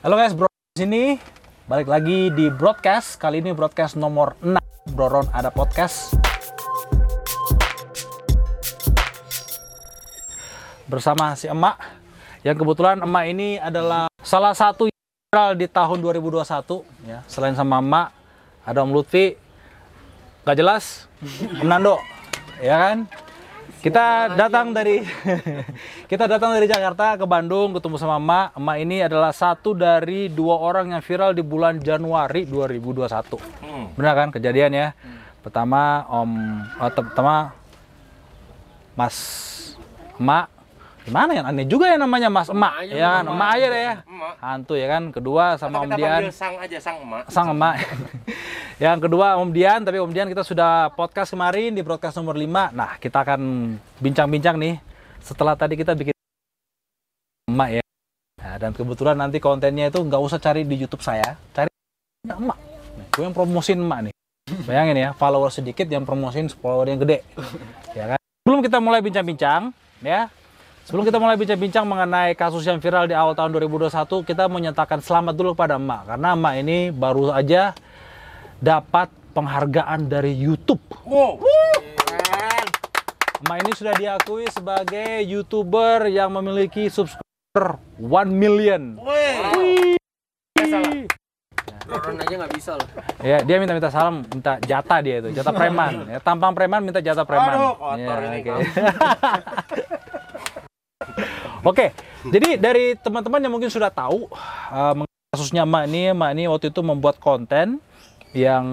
Halo guys, bro di sini balik lagi di broadcast. Kali ini broadcast nomor 6. Broron ada podcast. Bersama si Emak. Yang kebetulan Emak ini adalah salah satu viral di tahun 2021 ya. Selain sama Emak, ada Om Lutfi. Gak jelas. Om Nando. Ya kan? Kita datang dari kita datang dari Jakarta ke Bandung ketemu sama Emak. Emak ini adalah satu dari dua orang yang viral di bulan Januari 2021. Benar kan kejadian ya? Pertama Om oh, pertama Mas Emak gimana ya aneh juga ya namanya Mas Emak aja, ya kan Emak Emak aja deh ya Emak. hantu ya kan kedua sama Atau Om Dian sang aja sang emak. sang emak. yang kedua Om Dian, tapi Om Dian kita sudah podcast kemarin di broadcast nomor 5. Nah, kita akan bincang-bincang nih setelah tadi kita bikin emak ya. Nah, dan kebetulan nanti kontennya itu nggak usah cari di YouTube saya, cari emak. Nih, gue yang promosin emak nih. Bayangin ya, follower sedikit yang promosin follower yang gede. Ya kan? Sebelum kita mulai bincang-bincang, ya. Sebelum kita mulai bincang-bincang mengenai kasus yang viral di awal tahun 2021, kita menyatakan selamat dulu pada emak karena emak ini baru aja dapat penghargaan dari YouTube. Wow. Emak ini sudah diakui sebagai YouTuber yang memiliki subscriber 1 million. Wih. Salah. Roron aja nggak bisa loh. Ya, dia minta-minta salam, minta jatah dia itu, jatah preman. Ya, tampang preman minta jatah preman. Aduh, kotor Ya, ini, oke. Oke, jadi dari teman-teman yang mungkin sudah tahu uh, kasusnya Mak ini, Mak ini waktu itu membuat konten yang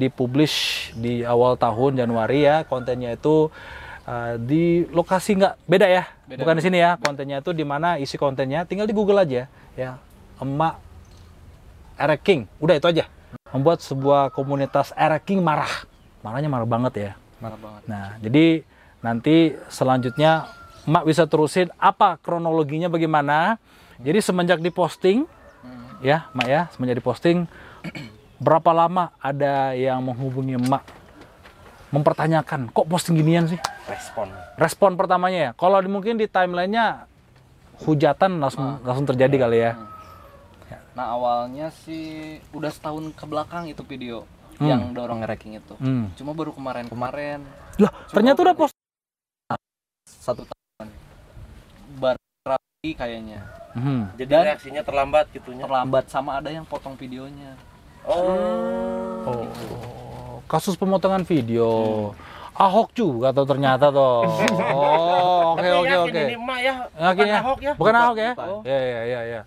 dipublish di awal tahun Januari ya. Kontennya itu uh, di lokasi nggak beda ya, Beda. bukan di sini ya. Kontennya itu di mana isi kontennya, tinggal di Google aja ya. Emak Eric King, udah itu aja. Membuat sebuah komunitas Eric King marah, marahnya marah banget ya. Marah banget. Nah, jadi nanti selanjutnya Mak bisa terusin apa kronologinya bagaimana. Jadi semenjak diposting, ya Mak ya, semenjak diposting, berapa lama ada yang menghubungi Mak mempertanyakan, kok posting ginian sih? Respon. Respon pertamanya ya, kalau mungkin di timelinenya hujatan langsung langsung terjadi kali ya. Nah awalnya sih udah setahun ke belakang itu video Hmm. yang dorong ranking itu. Hmm. Cuma baru kemarin-kemarin Lah, ternyata udah post. satu tahun kayaknya. Hmm. Jadi Dan- reaksinya terlambat gitunya. Terlambat sama ada yang potong videonya. Oh. Oh, kasus pemotongan video. Ahok juga tuh ternyata tuh. Oh, oke oke oke. Ini emak ya. Yakin bukan ya? Ahok ya. Bukan Ahok ya? Bukan. Ya ya ya ya.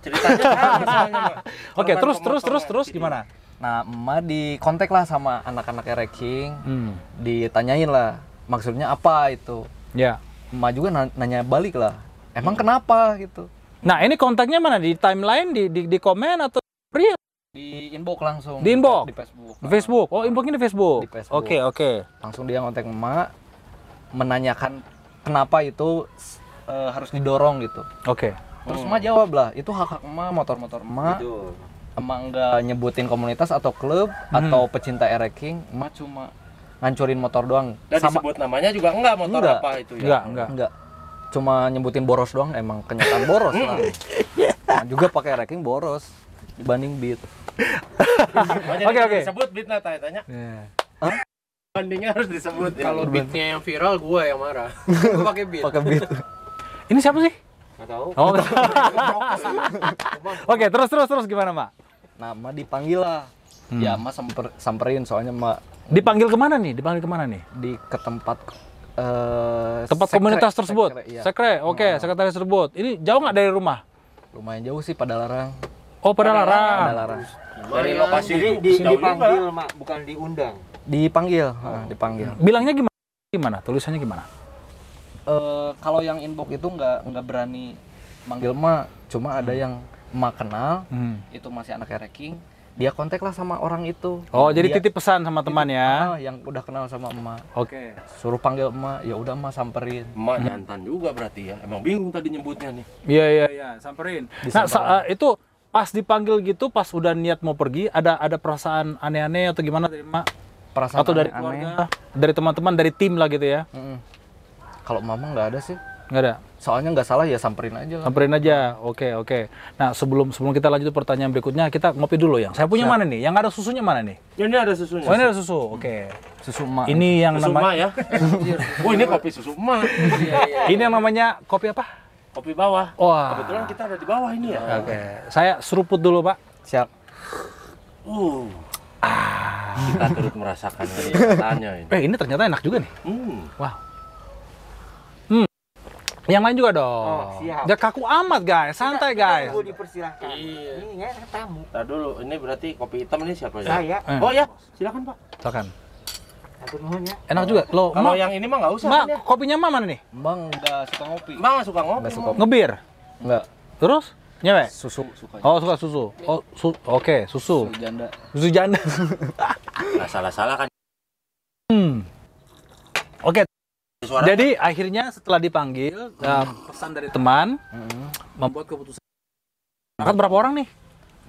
Ceritanya sama. Oke, terus terus terus terus gimana? Nah emak di kontak lah sama anak-anak ranking, Hmm. ditanyain lah maksudnya apa itu. Ya. Emak juga na- nanya balik lah. Emang kenapa gitu? Nah, ini kontaknya mana? Di timeline, di di, di komen atau real? Di inbox langsung. Di inbox? Di Facebook. Di Facebook. Oh, inboxnya di Facebook. Di Facebook. Oke, oke. langsung dia ngontek emak menanyakan kenapa itu eh, harus didorong gitu Oke. terus emak jawab lah itu hak hak emak motor-motor emak emak nggak nyebutin komunitas atau klub atau pecinta ereking emak cuma ngancurin motor doang Dan sama disebut namanya juga enggak motor Enggak. apa itu ya. Enggak, enggak. enggak cuma nyebutin boros doang emang kenyataan boros lah Emak juga pakai ereking boros dibanding beat Makanya Oke, oke. Disebut bitna tanya. Ya. Bandingnya harus disebut. ya. Kalau beatnya yang viral, gue yang marah. gue pakai beat. pakai beat Ini siapa sih? Nggak tahu. Oh. Oke, terus terus terus gimana, Mak? nah emak dipanggil lah Hmm. ya emak samper, samperin soalnya emak Dipanggil ke mana nih? Dipanggil ke mana nih? di ke tempat eh, Tempat sekre- komunitas tersebut. sekre, iya. Sekre, oke, sekretaris tersebut. Ini jauh nggak dari rumah? lumayan jauh sih pada larang Oh, pada pada larang. larang Dari lokasi Jadi itu di, jauh dipanggil, juga. Mak, bukan diundang. dipanggil ah, dipanggil Bilangnya gimana? Gimana? Tulisannya gimana? Eh, kalau yang inbox itu nggak nggak berani manggil emak cuma ada yang emak kenal Hmm. itu masih anak ranking dia kontak lah sama orang itu Oh, jadi Dia- titip pesan sama teman ya. ah, yang udah kenal sama emak Oke. suruh panggil emak ya udah emak samperin Emak jantan juga berarti ya. Emang bingung tadi nyebutnya nih. Iya, iya, iya, samperin. Nah, sa- eh, itu pas dipanggil gitu, pas udah niat mau pergi, ada ada perasaan aneh-aneh atau gimana dari emak? perasaan Atau dari aneh-aneh. keluarga? Dari teman-teman, dari tim lah gitu ya? Mm-mm. kalau mama nggak ada sih Nggak ada? Soalnya nggak salah ya samperin aja lah. Samperin aja. Oke, oke. Nah, sebelum sebelum kita lanjut ke pertanyaan berikutnya, kita ngopi dulu yang. Saya punya mana nih? Yang ada susunya mana nih? Ini ada susunya. Oh, ini ada susu. Oke. susu emak Ini yang susu nama emak ya. oh ini kopi susu emak. ini yang namanya kopi apa? Kopi bawah. Wah. Kebetulan kita ada di bawah ini ya. Oke. Saya seruput dulu, Pak. siap Uh. Kita turut merasakan kenikmatannya ini. Eh, ini ternyata enak juga nih. Hmm. Wow. Yang lain juga dong. Oh, siap. Jangan kaku amat, guys. Santai, guys. Tunggu dipersilahkan. Iya. Ini ada tamu. Tar dulu, ini berarti kopi hitam ini siapa ya? Saya. Eh. Oh ya, silakan Pak. Silakan. Ya. Enak juga. Lo, Kalau yang ini mah nggak usah. Mak, kan ya? kopinya Mak mana nih? bang nggak suka ngopi Bang nggak suka ngopi. Nggak suka. Ngebir. nggak Terus? Nyewek? susu suka Oh, suka susu. Oh, su oke, susu. janda Susu janda. Nggak salah-salah kan. Hmm. Suara jadi akhirnya setelah dipanggil uh, pesan dari teman membuat keputusan. Berangkat berapa orang nih?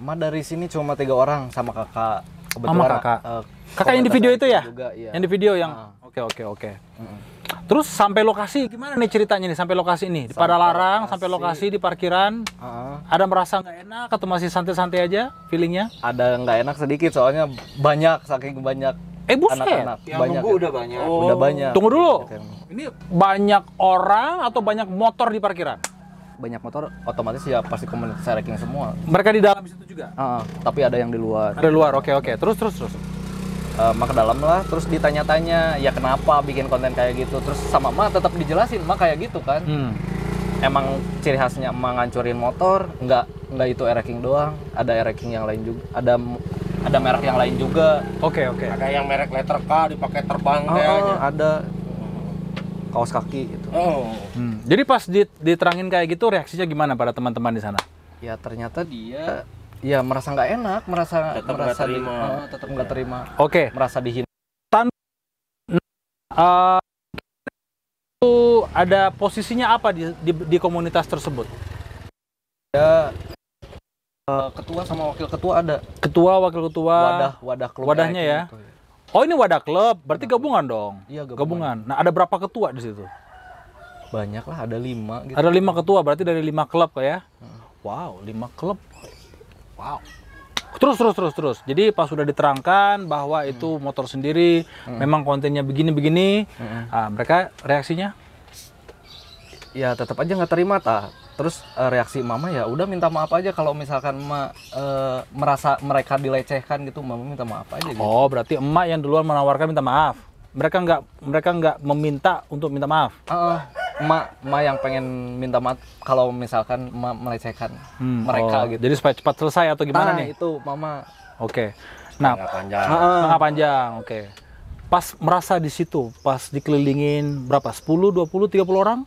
emak dari sini cuma tiga orang sama kakak Sama kakak. eh, Kakak yang di video itu ya? juga iya Yang di video yang Ah. Oke, oke, oke. Terus sampai lokasi gimana nih ceritanya nih sampai lokasi ini? Di Padalarang sampai lokasi di parkiran. Heeh. Ada merasa nggak enak atau masih santai-santai aja feelingnya? ada nggak enak sedikit soalnya banyak saking banyak Eh buset. anak-anak Yang banyak nunggu udah banyak. Oh. udah banyak Tunggu dulu. Banyak yang- Ini banyak orang atau banyak motor di parkiran? banyak motor otomatis ya pasti komunitas ranking semua Mereka di dalam situ juga. Heeh, tapi ada yang di luar Ada luar. Oke, oke. Terus terus terus. Eh, mak ke dalam lah terus ditanya-tanya ya kenapa bikin konten kayak gitu terus sama mak tetap dijelasin mak kayak gitu kan Hmm. emang ciri khasnya emak ngancurin motor nggak nggak itu ranking doang ada ranking yang lain juga ada ada merek yang lain juga Oke, oke. ada yang merek letter K dipakai terbang Oh, kayaknya. ada kaos kaki itu Oh. Hmm. Jadi pas dit- diterangin kayak gitu reaksinya gimana pada teman-teman di sana? ya ternyata dia ya merasa nggak enak merasa Tetap nggak merasa di- terima. eh, tetap nggak terima Oke. merasa dihina Eh, itu ada posisinya apa di, di, di komunitas tersebut? Eh, ketua sama wakil ketua ada Ketua, wakil ketua. wadah wadah klub wadahnya ya? gitu. Oh ini wadah klub, berarti gabungan dong. iya Gabungan. Nah ada berapa ketua di situ? banyak lah ada lima gitu Ada lima ketua, berarti dari lima klub ya? Wow, lima klub. Wow. Terus terus terus terus. Jadi pas sudah diterangkan bahwa itu motor sendiri, memang kontennya begini-begini, ah, mereka reaksinya? ya tetap aja nggak terima tah terus eh, reaksi mama ya udah minta maaf aja kalau misalkan ma eh, merasa mereka dilecehkan gitu mama minta maaf aja gitu Oh, berarti emak yang duluan menawarkan minta maaf. Mereka nggak mereka nggak meminta untuk minta maaf. Heeh. ma ma yang pengen minta maaf kalau misalkan ma melecehkan Hmm, mereka oh, gitu Jadi supaya cepat selesai atau gimana Nah, nih? itu mama Oke. Nah, Nggak panjang. Tengah panjang, oke. Pas merasa di situ, pas dikelilingin berapa? 10, 20, 30 orang?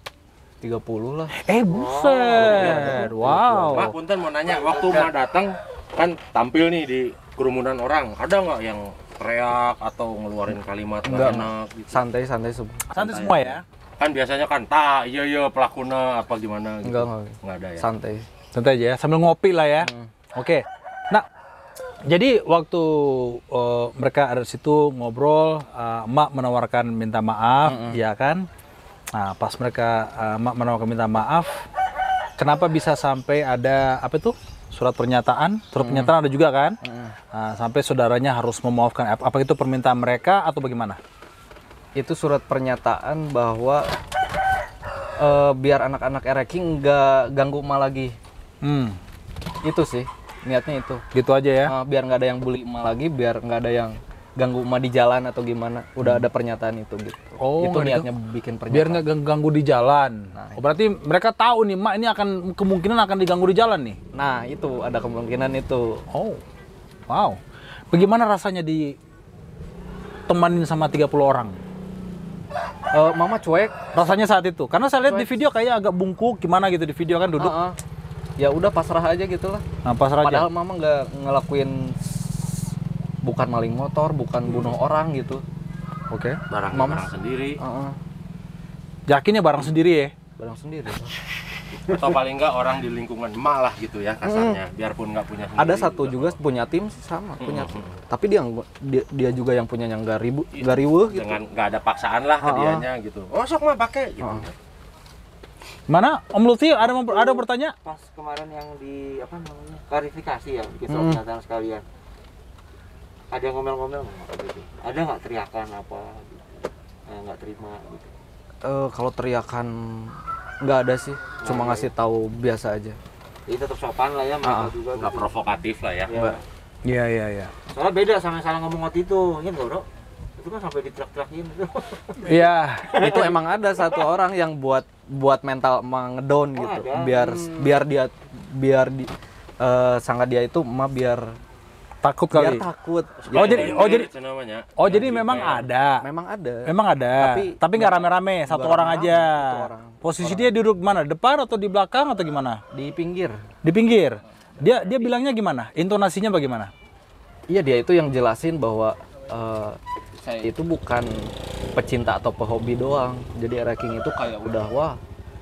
30 lah Eh, buset. Mak, Wow. punten mau nanya, waktu Mak datang kan tampil nih di kerumunan orang, ada nggak yang teriak atau ngeluarin kalimat nggak Enggak, enak gitu? santai santai semua Santai semua ya. Kan biasanya kan, tak, iya iya pelakuna apa gimana gitu. enggak enggak Nggak ada ya? santai Santai aja ya, sambil ngopi lah ya. Hmm. Oke. Nah, jadi waktu eh, mereka ada di situ ngobrol, eh, Emak menawarkan minta maaf, ya kan? Nah, pas mereka eh, Emak menawarkan minta maaf, kenapa bisa sampai ada apa itu? Surat pernyataan, surat pernyataan ada juga kan? Nah, sampai saudaranya harus memaafkan. Ap- Apa itu permintaan mereka atau bagaimana? itu surat pernyataan bahwa eh, biar anak-anak ranking nggak ganggu emak lagi Hmm, itu sih niatnya itu gitu aja ya. Eh, biar nggak ada yang bully emak lagi biar nggak ada yang ganggu emak di jalan atau gimana udah ada pernyataan itu gitu Oh, itu niatnya bikin pernyataan Biar nggak gang- ganggu di jalan. Nah, oh, berarti mereka tahu nih, Mak ini akan kemungkinan akan diganggu di jalan nih. nah itu ada kemungkinan itu Oh, wow. Bagaimana rasanya di temanin sama 30 orang? Eh, mama cuek Rasanya saat itu? Karena saya lihat di video kayak agak bungkuk, gimana gitu di video kan duduk. Heeh. ya udah pasrah aja gitu lah Nah, pasrah aja. padahal mama nggak ngelakuin bukan maling motor bukan bunuh orang gitu Oke. Barang Mama- barang sendiri, Heeh. Yakinnya barang sendiri ya? barang sendiri atau paling nggak orang di lingkungan emak lah gitu ya kasarnya, biarpun nggak punya sendiri. ada satu juga gitu. punya tim sama punya tim tapi dia dia, dia juga yang punya yang nggak ribu nggak riweuh gitu dengan nggak ada paksaan lah ke Ah, ah. dianya gitu. Oh sok mah pakai gitu. Ah. Mana Om Lutfi ada ada bertanya? Pas kemarin yang di apa namanya klarifikasi ya bikin soal Hmm. sekalian. Ada ngomel-ngomel nggak gitu? Ada nggak teriakan apa? Gitu? Eh, nggak terima gitu. Eh, kalau teriakan nggak ada sih cuma ngasih tahu biasa aja Jadi tetap sopan lah ya mereka juga. nggak gitu. provokatif lah ya Ya. Mbak. Iya iya iya. Soalnya beda sama yang salah ngomong waktu itu, ingat nggak bro? Itu kan sampai ditrak-trakin itu. Iya. itu emang ada satu orang yang buat buat mental emang ngedown Oh, gitu ada. biar biar dia biar di eh, sangat dia itu emak biar Takut biar kali. takut Oh, jadi- oh, jadi- itu namanya Oh jadi memang ada. memang ada Memang ada. Tapi- Tapi nggak rame-rame, satu orang aja. satu orang. Posisi dia duduk mana? Depan atau di belakang atau gimana? di pinggir Di pinggir. Dia dia bilangnya gimana? Intonasinya bagaimana? iya dia itu yang jelasin bahwa eh, saya itu bukan pecinta atau pehobi doang jadi Ereking itu kayak udah wah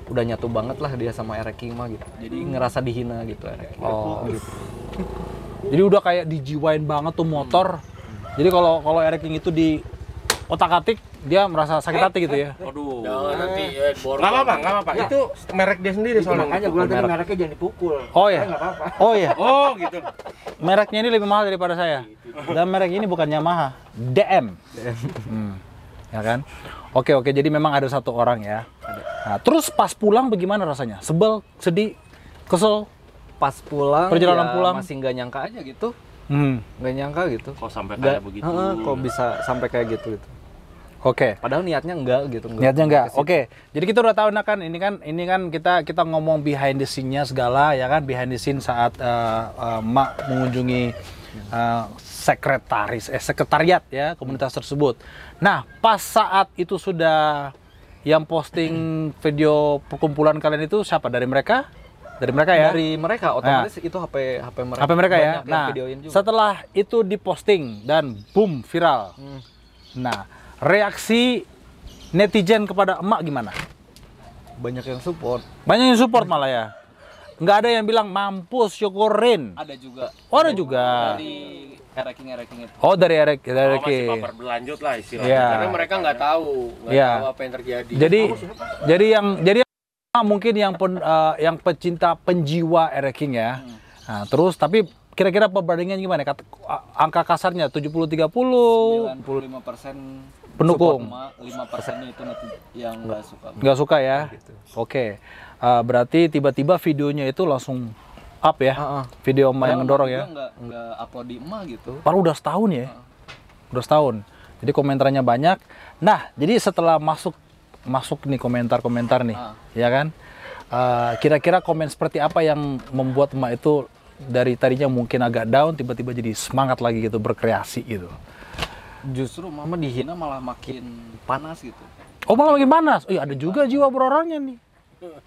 udah nyatu banget lah dia sama Ereking mah gitu jadi ngerasa dihina gitu Ereking Oh. gitu Jadi udah kayak dijiwain banget tuh motor. Jadi kalau kalau Eric King itu di otak-atik dia merasa sakit hati gitu ya. Waduh. Jangan nanti ya borong. Apa-apa, nggak apa-apa. Itu merek dia sendiri Itu soalnya. makanya gue tadi mereknya jangan dipukul. Oh ya. Apa-apa. Oh ya. Oh gitu. Mereknya ini lebih mahal daripada saya. Dan merek ini bukan Yamaha, DM. Hmm. Ya kan? Oke oke. Jadi memang ada satu orang ya. Nah, terus pas pulang bagaimana rasanya? Sebel, sedih, kesel. Pas pulang Perjalanan ya pulang. masih nggak nyangka aja gitu Hmm. nggak nyangka gitu Kok sampai Nggak- kayak begitu? Heeh, kok bisa sampai kayak gitu gitu Oke. padahal niatnya enggak gitu Niatnya enggak. ke situ. Oke. Jadi kita udah tahu nah kan ini kan ini kan kita kita ngomong behind the scene-nya segala ya kan behind the scene saat eh, eh, Mak mengunjungi eh, sekretaris eh sekretariat ya komunitas tersebut. Nah, pas saat itu sudah yang posting video perkumpulan kalian itu siapa dari mereka? Dari mereka ya? dari mereka otomatis itu HP HP mereka HP mereka ya. Nah, videoin juga. setelah itu diposting dan boom viral. Hmm. Nah, reaksi netizen kepada emak gimana? banyak yang support Banyak yang support malah ya. Nggak ada yang bilang mampus syukurin. ada juga Oh ada juga. dari ereking ereking itu Oh dari Eric, dari Oh, masih baper berlanjut lah istilahnya. Iya. Karena mereka nggak tahu, nggak Iya. tahu apa yang terjadi. Jadi jadi yang jadi yang mungkin yang pen, eh, yang pecinta penjiwa Eric King ya. Nah, terus tapi kira-kira perbandingan gimana? Kata, angka kasarnya 70 30 95 persen Pendukung. lima persennya itu nanti yang nggak suka nggak suka ya. Oke. Eh, berarti tiba-tiba videonya itu langsung up ya. Heeh. Video emak yang ngedorong ya. nggak nggak upload di emak gitu Baru udah setahun ya. Udah setahun. Jadi komentarnya banyak. Nah, jadi setelah masuk masuk nih komentar-komentar nih, Ah. ya kan? Eh, Kira-kira komen seperti apa yang membuat emak itu dari tadinya mungkin agak down, tiba-tiba jadi semangat lagi gitu berkreasi gitu. justru mama dihina malah makin panas gitu Oh malah makin panas. Oh, iya, ada juga jiwa berorangnya nih.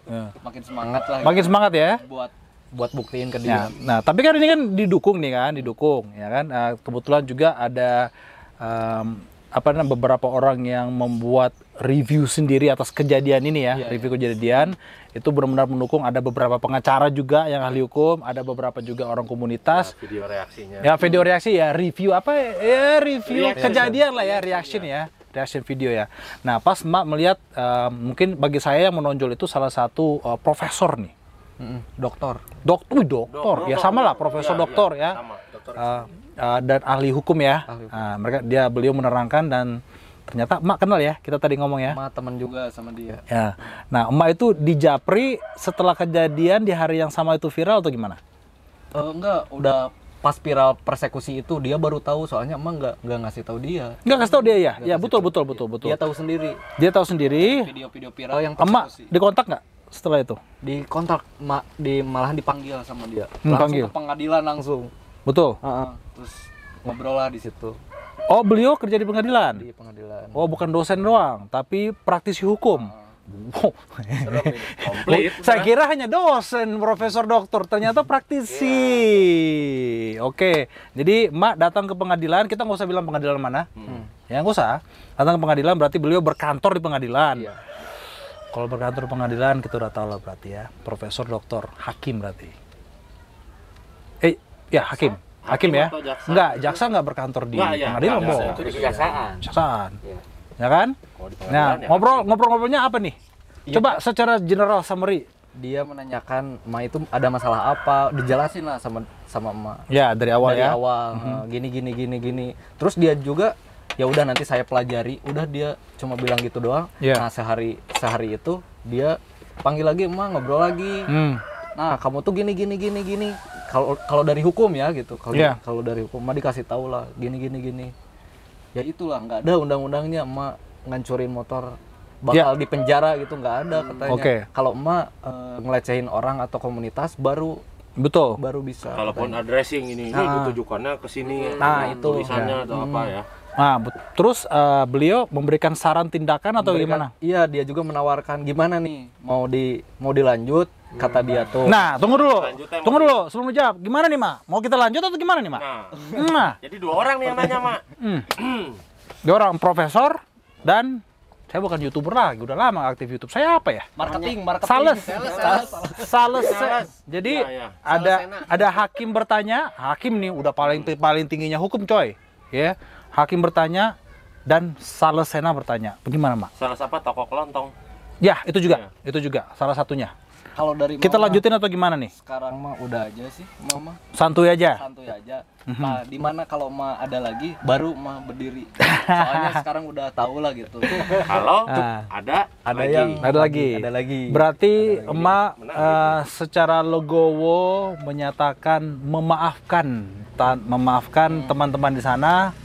Ya. makin semangat lah Makin semangat ya. buat buat buktiin ke Ya, dia nah, tapi kan ini kan didukung nih kan, didukung, ya kan. Eh, kebetulan juga ada em, apa namanya beberapa orang yang membuat review sendiri atas kejadian ini ya, Iya, review kejadian itu benar-benar mendukung. Ada beberapa pengacara juga yang ahli hukum, ada beberapa juga orang komunitas. Video reaksinya. Ya video reaksi ya, review apa ya review Reaction. kejadian lah ya, reaction ya, reaction video ya. Nah pas mak melihat em, mungkin bagi saya yang menonjol itu salah satu eh, profesor nih. Mm-mm, dokter Dokter, wih, dokter, ya sama lah, profesor Iya, dokter iya, ya, Sama, dokter. Uh, uh, dan ahli hukum ya. Ahli hukum. Nah, mereka dia beliau menerangkan dan ternyata emak kenal ya, kita tadi ngomong ya. sama temen juga sama dia Ya, nah emak itu di Japri setelah kejadian di hari yang sama itu viral atau gimana? Eh, enggak udah pas viral persekusi itu dia baru tahu soalnya emang nggak nggak ngasih tahu dia Enggak kasih tahu dia ya? Ya betul betul betul betul. dia tahu sendiri Dia tahu sendiri. video-video viral yang Emak dikontak nggak setelah itu? di kontak ma, di malahan dipanggil sama dia Hmm, langsung panggil. ke pengadilan langsung Betul. Heeh. terus ngobrol lah di situ Oh beliau kerja di pengadilan. di pengadilan Oh bukan dosen doang, tapi praktisi hukum. Wow. Komplit. Saya kira hanya dosen, profesor doktor, ternyata praktisi. Oke, jadi Mak datang ke pengadilan, kita nggak usah bilang pengadilan mana. Ya nggak usah. Datang ke pengadilan berarti beliau berkantor di pengadilan. Iya. Kalau berkantor di pengadilan kita udah tahu lah berarti ya, profesor doktor, hakim berarti. Ya hakim. Hakim, Hakim ya? atau jaksa? Enggak, jaksa nggak berkantor di Nggak, ya, pengadilan, Bo. Itu di kejaksaan. Kejaksaan. Iya. Ya kan? Nah, ya ngobrol ngobrol-ngobrolnya apa nih? Iya. Coba secara general summary. dia menanyakan ma itu ada masalah apa dijelasin lah sama sama emak Ya, dari awal dari ya. awal eh, gini gini gini gini terus dia juga ya udah nanti saya pelajari udah dia cuma bilang gitu doang Iya. nah sehari sehari itu dia panggil lagi emak ngobrol lagi Hmm. nah kamu tuh gini gini gini gini kalau kalau dari hukum ya gitu kalau Iya. kalau dari hukum emak dikasih tahu lah gini gini gini ya itulah nggak ada undang-undangnya emak ngancurin motor bakal di penjara gitu nggak ada katanya Iya. Oke. kalau emak eh, ngelecehin orang atau komunitas baru Betul. baru bisa Kalaupun katanya. addressing ini, ini Ah. ditujukannya ke sini. Nah, itu. tulisannya atau apa ya. Nah, terus eh, beliau memberikan saran tindakan atau Memberikan- gimana? Iya, dia juga menawarkan gimana nih mau di mau dilanjut kata dia tuh. Nah, tunggu dulu. Lanjutnya, Tunggu dulu sebelum dijawab. Gimana nih, Mak? Mau kita lanjut atau gimana nih, Mak? Nah, Nah, jadi dua orang nih yang nanya, Mak. dia orang profesor dan saya bukan youtuber lagi, udah lama aktif YouTube. Saya apa ya? marketing, marketing. Sales. Sales, Sales. Sales. Jadi Ya, ya. ada Sales ada hakim bertanya, hakim nih udah paling paling tingginya hukum, coy. Ya. Hakim bertanya dan Sales Sena bertanya. Bagaimana, Mak? Salah siapa toko kelontong? Ya, itu juga. Itu juga salah satunya. Kalau dari Kita mama, lanjutin atau gimana nih? Sekarang mah udah aja sih, mama Santuy aja. santuy aja. Mhm. Nah, di mana kalau mah ada lagi baru mah berdiri. Soalnya sekarang udah tahu lah gitu. Kalau Ah. ada Ada lagi. yang Ada lagi. Ada lagi. Berarti emak Menarik eh, secara legowo menyatakan memaafkan memaafkan Hmm. teman-teman di sana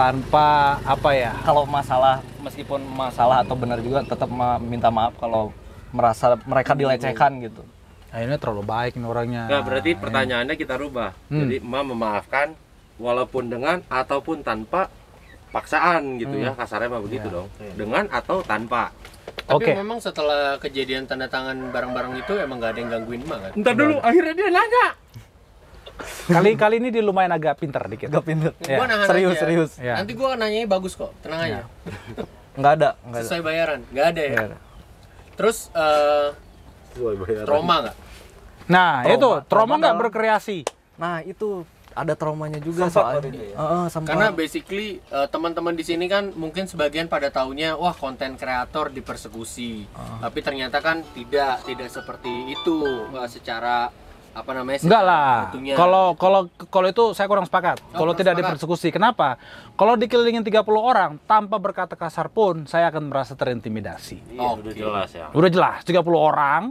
tanpa apa ya? kalau masalah meskipun masalah atau benar juga tetap minta maaf kalau merasa mereka dilecehkan gitu. Ini terlalu baik nih orangnya. Nah, berarti pertanyaannya kita rubah. Hmm. Jadi emak memaafkan walaupun dengan ataupun tanpa paksaan gitu ya. Kasarnya mah begitu dong. Dengan atau tanpa. Tapi Oke. memang setelah kejadian tanda tangan barang-barang itu emang nggak ada yang gangguin emak kan? Entar dulu, akhirnya dia nanya. Kali kali ini dia lumayan agak pinter dikit. Gak pinter. Ya, Gua nahan serius, aja. serius. Ya. Nanti gua nanyanya bagus kok, tenang aja. Nggak ada, nggak ada. Sesuai bayaran, nggak ada ya. Nggak ada. Terus eh, trauma nggak? Nah, Trauma. itu trauma Trauma nggak dalam- berkreasi. Nah, itu ada traumanya juga Sempat soalnya. ya? Heeh, sempat. Karena basically eh, teman-teman di sini kan mungkin sebagian pada taunya wah konten kreator dipersekusi. Ah. Tapi ternyata kan tidak, tidak seperti itu eh, secara apa namanya? Enggak lah. Kalau kalau kalau itu saya kurang sepakat. Oh, kalau tidak sepakat. dipersekusi. Kenapa? Kalau dikelilingin 30 orang tanpa berkata kasar pun saya akan merasa terintimidasi. Iya, udah jelas ya. Udah jelas 30 orang.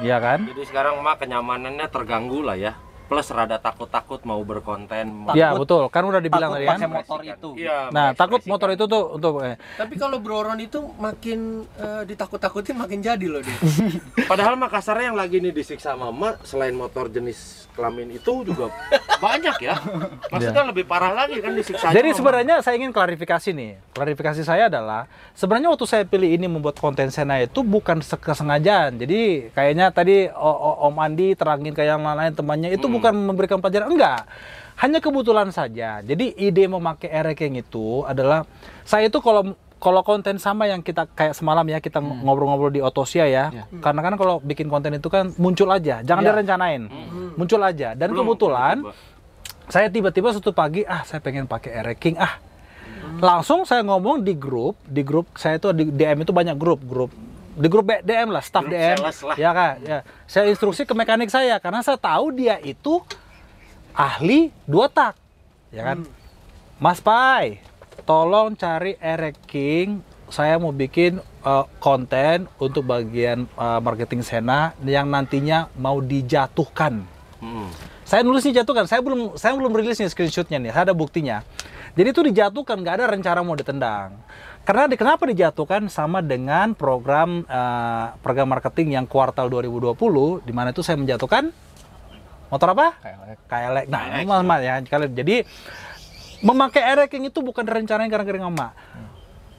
Iya kan? Jadi sekarang emak kenyamanannya terganggu lah ya. Plus rada takut-takut mau berkonten. mau- Iya, betul. Kan udah dibilang takut tadi kan. pakai motor itu. Iya. Nah, takut mengekspresikan. motor itu tuh untuk eh, Tapi kalau Broron itu makin eh, ditakut-takutin makin jadi loh dia. Padahal Makassarnya yang lagi nih disiksa mama selain motor jenis kelamin itu juga banyak ya. Maksudnya lebih parah lagi kan disiksa. Jadi sebenarnya saya ingin klarifikasi nih. Klarifikasi saya adalah sebenarnya waktu saya pilih ini membuat konten Sena itu bukan se- kesengajaan. Jadi kayaknya tadi O- O- Om Andi terangin ke yang lain temannya itu bukan memberikan pelajaran enggak. Hanya kebetulan saja. Jadi ide memakai ereking itu adalah saya itu kalau kalau konten sama yang kita kayak semalam ya kita ngobrol-ngobrol di Otosia ya. Karena kan kalau bikin konten itu kan muncul aja, jangan Iya. direncanain. Muncul aja. Dan kebetulan saya tiba-tiba suatu pagi ah saya pengen pakai ereking ah langsung saya ngomong di grup di grup saya itu di DM itu banyak grup grup di grup DM lah staff Grup DM lah. ya kan ya saya instruksi ke mekanik saya karena saya tahu dia itu ahli dua tak ya kan Mas Pai tolong cari ereking saya mau bikin eh, konten untuk bagian eh, marketing Sena yang nantinya mau dijatuhkan Hmm. saya nulis nih jatuhkan, saya belum saya belum rilis nih screenshotnya nih, saya ada buktinya. Jadi itu dijatuhkan, nggak ada rencana mau ditendang. Karena di, kenapa dijatuhkan sama dengan program eh, program marketing yang kuartal 2020, di mana itu saya menjatuhkan motor apa? Kayak KLX. Nah, ini mas, mas, ya kalian. Jadi memakai ereking itu bukan direncanain karena kering sama.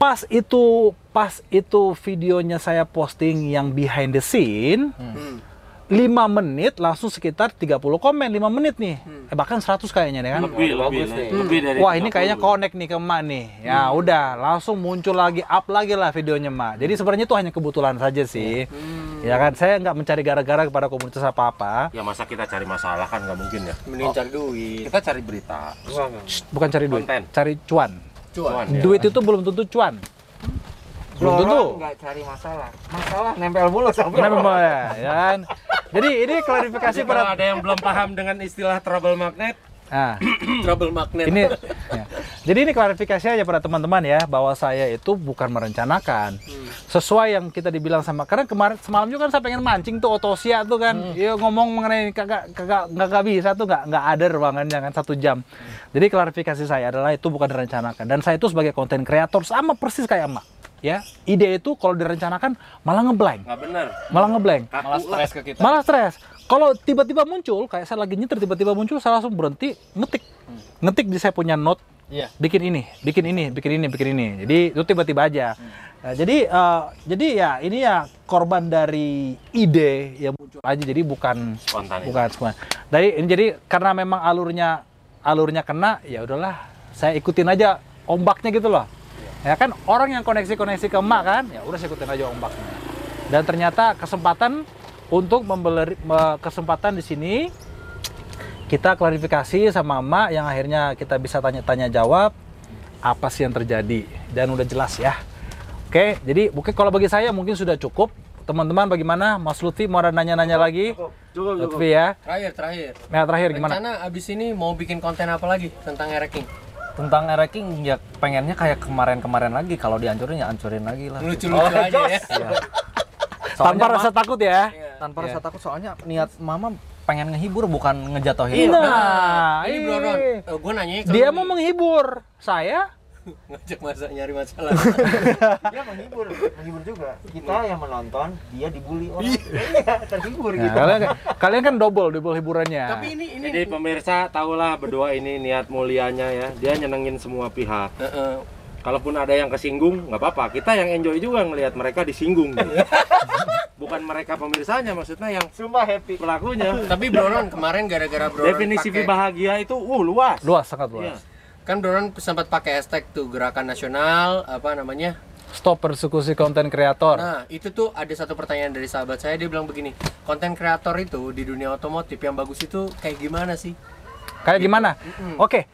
Pas itu pas itu videonya saya posting yang behind the scene, Hmm. 5 menit langsung sekitar 30 komen 5 menit nih eh, bahkan 100 kayaknya deh kan Lebih, lebih, bagus nih. lebih dari wah ini 30. kayaknya connect nih ke emak nih ya udah langsung muncul lagi up lagi lah videonya emak jadi sebenarnya itu hanya kebetulan saja sih ya kan saya nggak mencari gara-gara kepada komunitas apa-apa Ya masa kita cari masalah kan nggak mungkin ya. Mending cari duit. Kita cari berita. bukan cari duit Konten. cari cuan Cuan. Cuan, ya. duit itu belum tentu cuan belum tentu. nggak cari masalah. Masalah nempel mulu sama Kenapa Mbak, ya, ya kan? Jadi ini klarifikasi Jadi kalau pada ada yang belum paham dengan istilah trouble magnet, Nah, trouble magnet ini ya. Jadi ini klarifikasi aja pada teman-teman ya bahwa saya itu bukan merencanakan. Sesuai yang kita dibilang sama karena kemarin semalam juga kan saya pengen mancing tuh otosia tuh kan. Ya ngomong mengenai kagak kagak nggak bisa tuh nggak nggak ada ruangannya kan satu jam. Jadi klarifikasi saya adalah itu bukan direncanakan dan saya itu sebagai konten kreator sama persis kayak emak. Ya, ide itu kalau direncanakan malah ngeblank, nggak benar. malah ngeblank. malah stres ke kita Malah stres. Kalau tiba-tiba muncul, kayak saya lagi nyetir tiba-tiba muncul, saya langsung berhenti ngetik. Ngetik di saya punya note, iya bikin ini, bikin ini, bikin ini, bikin ini. Jadi itu tiba-tiba aja. Nah, jadi eh, jadi ya ini ya korban dari ide yang muncul aja. Jadi bukan Spontan bukan semua. Dari ini jadi karena memang alurnya alurnya kena, ya udahlah, saya ikutin aja ombaknya gitu loh. Ya kan orang yang koneksi-koneksi ke emak kan, ya udah saya ikutin aja ombaknya. Dan ternyata kesempatan untuk membeli me- kesempatan di sini kita klarifikasi sama emak yang akhirnya kita bisa tanya-tanya jawab apa sih yang terjadi dan udah jelas ya. Oke, jadi mungkin kalau bagi saya mungkin sudah cukup. Teman-teman bagaimana? Mas Lutfi mau ada nanya-nanya lagi? Cukup, cukup. Lutfi ya. terakhir terakhir Nah, terakhir gimana? rencana abis ini mau bikin konten apa lagi tentang ereking tentang ranking ya pengennya kayak kemarin-kemarin lagi. Kalau dihancurin ya hancurin lagi lah. Lucu-lucu aja ya. Tanpa Ma- rasa takut ya. tanpa rasa takut soalnya niat mama pengen ngehibur bukan ngejatuhin Nah, ini iya. bro Ron. Eh, gue nanya Dia mau menghibur. Saya ngajak masa nyari masalah Dia menghibur, menghibur juga. Kita yang menonton, dia dibully orang. Iya, terhibur Nah, gitu. kalian, kalian kan double, double hiburannya. tapi ini ini Jadi pemirsa tahulah berdua ini niat mulianya ya. Dia nyenengin semua pihak. Eh, eh, Kalaupun ada yang kesinggung, nggak apa-apa. Kita yang enjoy juga ngelihat mereka disinggung. Bukan mereka pemirsanya, maksudnya yang Sumpah happy. pelakunya. tapi bro Ron kemarin gara-gara bro Definisi pakai- bahagia itu, uh luas. luas, sangat Iya. luas. Kan bro Ron sempat pakai hashtag tuh gerakan nasional apa namanya Stop persekusi konten kreator. Nah, itu tuh ada satu pertanyaan dari sahabat saya dia bilang begini, konten kreator itu di dunia otomotif yang bagus itu kayak gimana sih? Kayak gimana? Oke.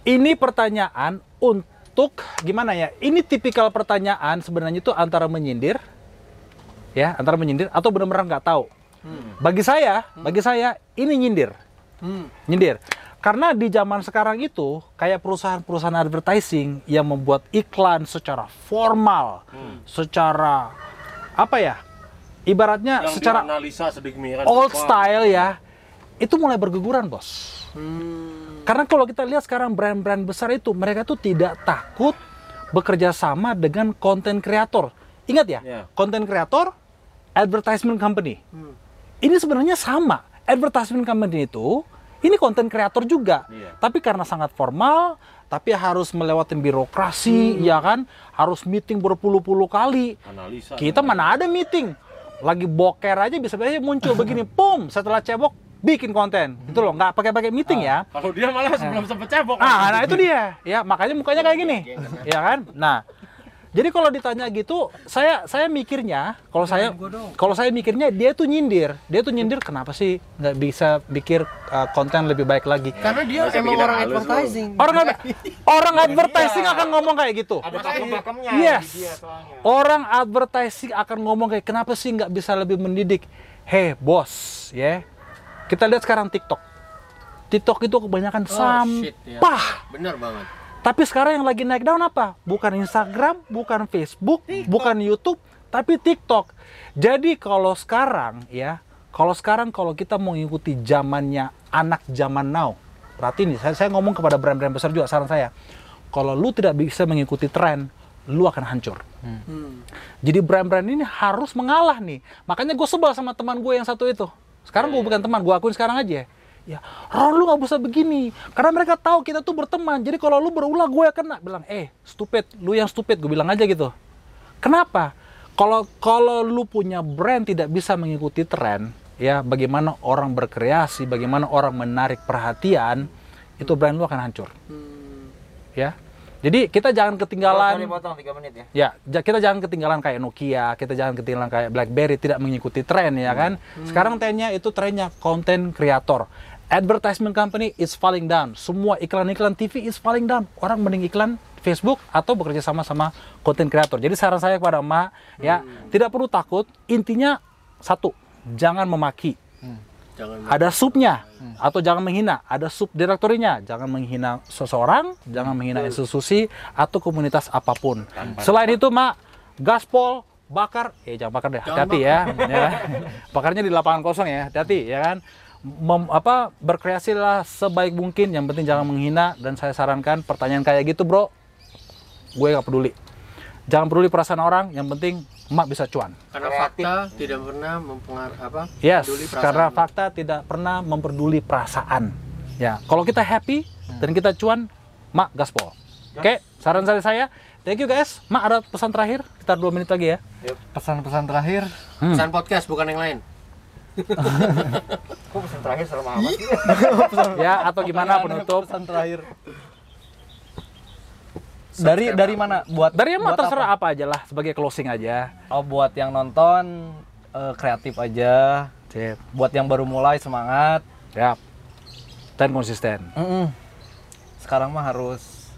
Ini pertanyaan untuk gimana ya? Ini tipikal pertanyaan sebenarnya itu antara menyindir ya, antara menyindir atau benar-benar nggak tahu. Bagi saya, bagi saya ini nyindir. Hmm. Nyindir. Karena di zaman sekarang itu kayak perusahaan-perusahaan advertising yang membuat iklan secara formal, secara apa ya? Ibaratnya Yang secara sedemikian old style ya. Itu mulai berguguran, Bos. Hmm. Karena kalau kita lihat sekarang brand-brand besar itu, mereka tuh tidak takut bekerja sama dengan konten kreator. Ingat ya, Iya. konten kreator, advertisement company. Ini sebenarnya sama. Advertisement company itu, ini konten kreator juga. Iya. Tapi karena sangat formal, tapi harus melewati birokrasi, ya kan? Harus meeting berpuluh-puluh kali. Analisa. Kita mana ada meeting. Lagi boker aja bisa aja muncul begini, pum, setelah cebok bikin konten. Itu loh, nggak pakai-pakai meeting ya. Kalau dia malah sebelum sempet cebok. Ah, nah itu dia. Ya, makanya mukanya kayak gini. Ya kan? Nah, jadi kalau ditanya gitu, saya saya mikirnya, kalau saya kalau saya mikirnya dia tuh nyindir. Dia tuh nyindir kenapa sih nggak bisa bikin uh, konten lebih baik lagi? Karena dia usah emang orang halus lu. advertising. Orang ad- orang advertising akan ngomong kayak gitu. Ada pakem-pakemnya Yes. dia. Orang advertising akan ngomong kayak kenapa sih nggak bisa lebih mendidik? Hei bos, ya. Kita lihat sekarang TikTok. TikTok itu kebanyakan Oh, shit, ya. sampah. Bener banget. Tapi sekarang yang lagi naik daun apa? Bukan Instagram, bukan Facebook, bukan YouTube, tapi TikTok. Jadi kalau sekarang ya, kalau sekarang kalau kita mau ngikuti zamannya anak zaman now, berarti nih saya, saya ngomong kepada brand-brand besar juga saran saya. Kalau lu tidak bisa mengikuti tren, lu akan hancur. Hmm. Jadi brand-brand ini harus mengalah nih. Makanya gue sebel sama teman gue yang satu itu. Sekarang gue bukan teman, gue akuin sekarang aja. Ya, Ron lu gak bisa begini. Karena mereka tahu kita tuh berteman. Jadi kalau lu berulah gue kena. Bilang, eh stupid, lu yang stupid. Gue bilang aja gitu. Kenapa? Kalau kalau lu punya brand tidak bisa mengikuti tren, ya bagaimana orang berkreasi, bagaimana orang menarik perhatian, itu brand lu akan hancur. Ya. Jadi kita jangan ketinggalan. Sorry, potong 3 menit ya. Ya, kita jangan ketinggalan kayak Nokia, kita jangan ketinggalan kayak BlackBerry, tidak mengikuti tren ya kan. Sekarang trennya itu trennya konten kreator. Advertisement company is falling down. Semua iklan-iklan TV is falling down. Orang mending iklan Facebook atau bekerja sama sama konten kreator. Jadi saran saya kepada emak ya, tidak perlu takut. Intinya satu, jangan memaki. Jangan Ada subnya atau jangan menghina. Ada sub direktorinya, jangan menghina seseorang, jangan menghina institusi atau komunitas apa pun. Selain itu, mak, gaspol bakar, eh jangan bakar deh, hati-hati ya. ya. Bakarnya di lapangan kosong ya, hati-hati ya kan. Mem- apa berkreasilah sebaik mungkin, yang penting jangan menghina dan saya sarankan pertanyaan kayak gitu, Bro. Gue gak peduli. Jangan peduli perasaan orang, yang penting emak bisa cuan. karena fakta tidak pernah mempengaruhi apa? Yes, karena fakta tidak pernah memperduli perasaan. Ya, kalau kita happy dan kita cuan, mak gaspol. Oke, saran dari saya. Thank you guys. Mak ada pesan terakhir? Sekitar dua menit lagi ya. Pesan-pesan terakhir. Hmm. Pesan podcast bukan yang lain. Kok pesan terakhir serem amat sih? Ya, atau gimana penutup? Pesan terakhir. Dari dari mana? Buat Dari yang buat terserah apa? aja lah sebagai closing aja. Oh, buat yang nonton eh, kreatif aja. Sip. Buat yang baru mulai semangat. Siap. Dan konsisten. Sekarang mah harus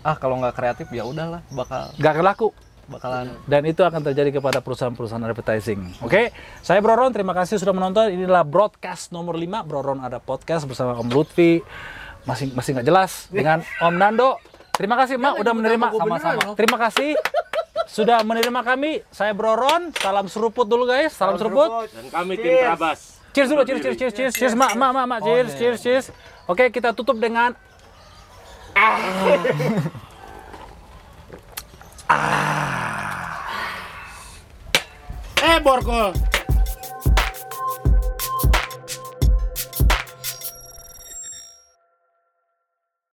ah kalau nggak kreatif ya udahlah bakal Gak kelaku. Bakalan Dan itu akan terjadi kepada perusahaan-perusahaan advertising. Oke, saya Broron, terima kasih sudah menonton. Inilah broadcast nomor 5. Broron ada podcast bersama Om Lutfi. Masih masih nggak jelas dengan Om Nando. Terima kasih Mak udah menerima sama-sama. Terima kasih sudah menerima kami. Saya Broron. Salam seruput dulu guys. Salam, seruput. Dan kami tim Prabas. Cheers dulu, cheers, cheers, cheers, cheers, cheers, mak, mak, mak, mak, cheers, cheers, cheers. Oke, kita tutup dengan Eh, Borgol.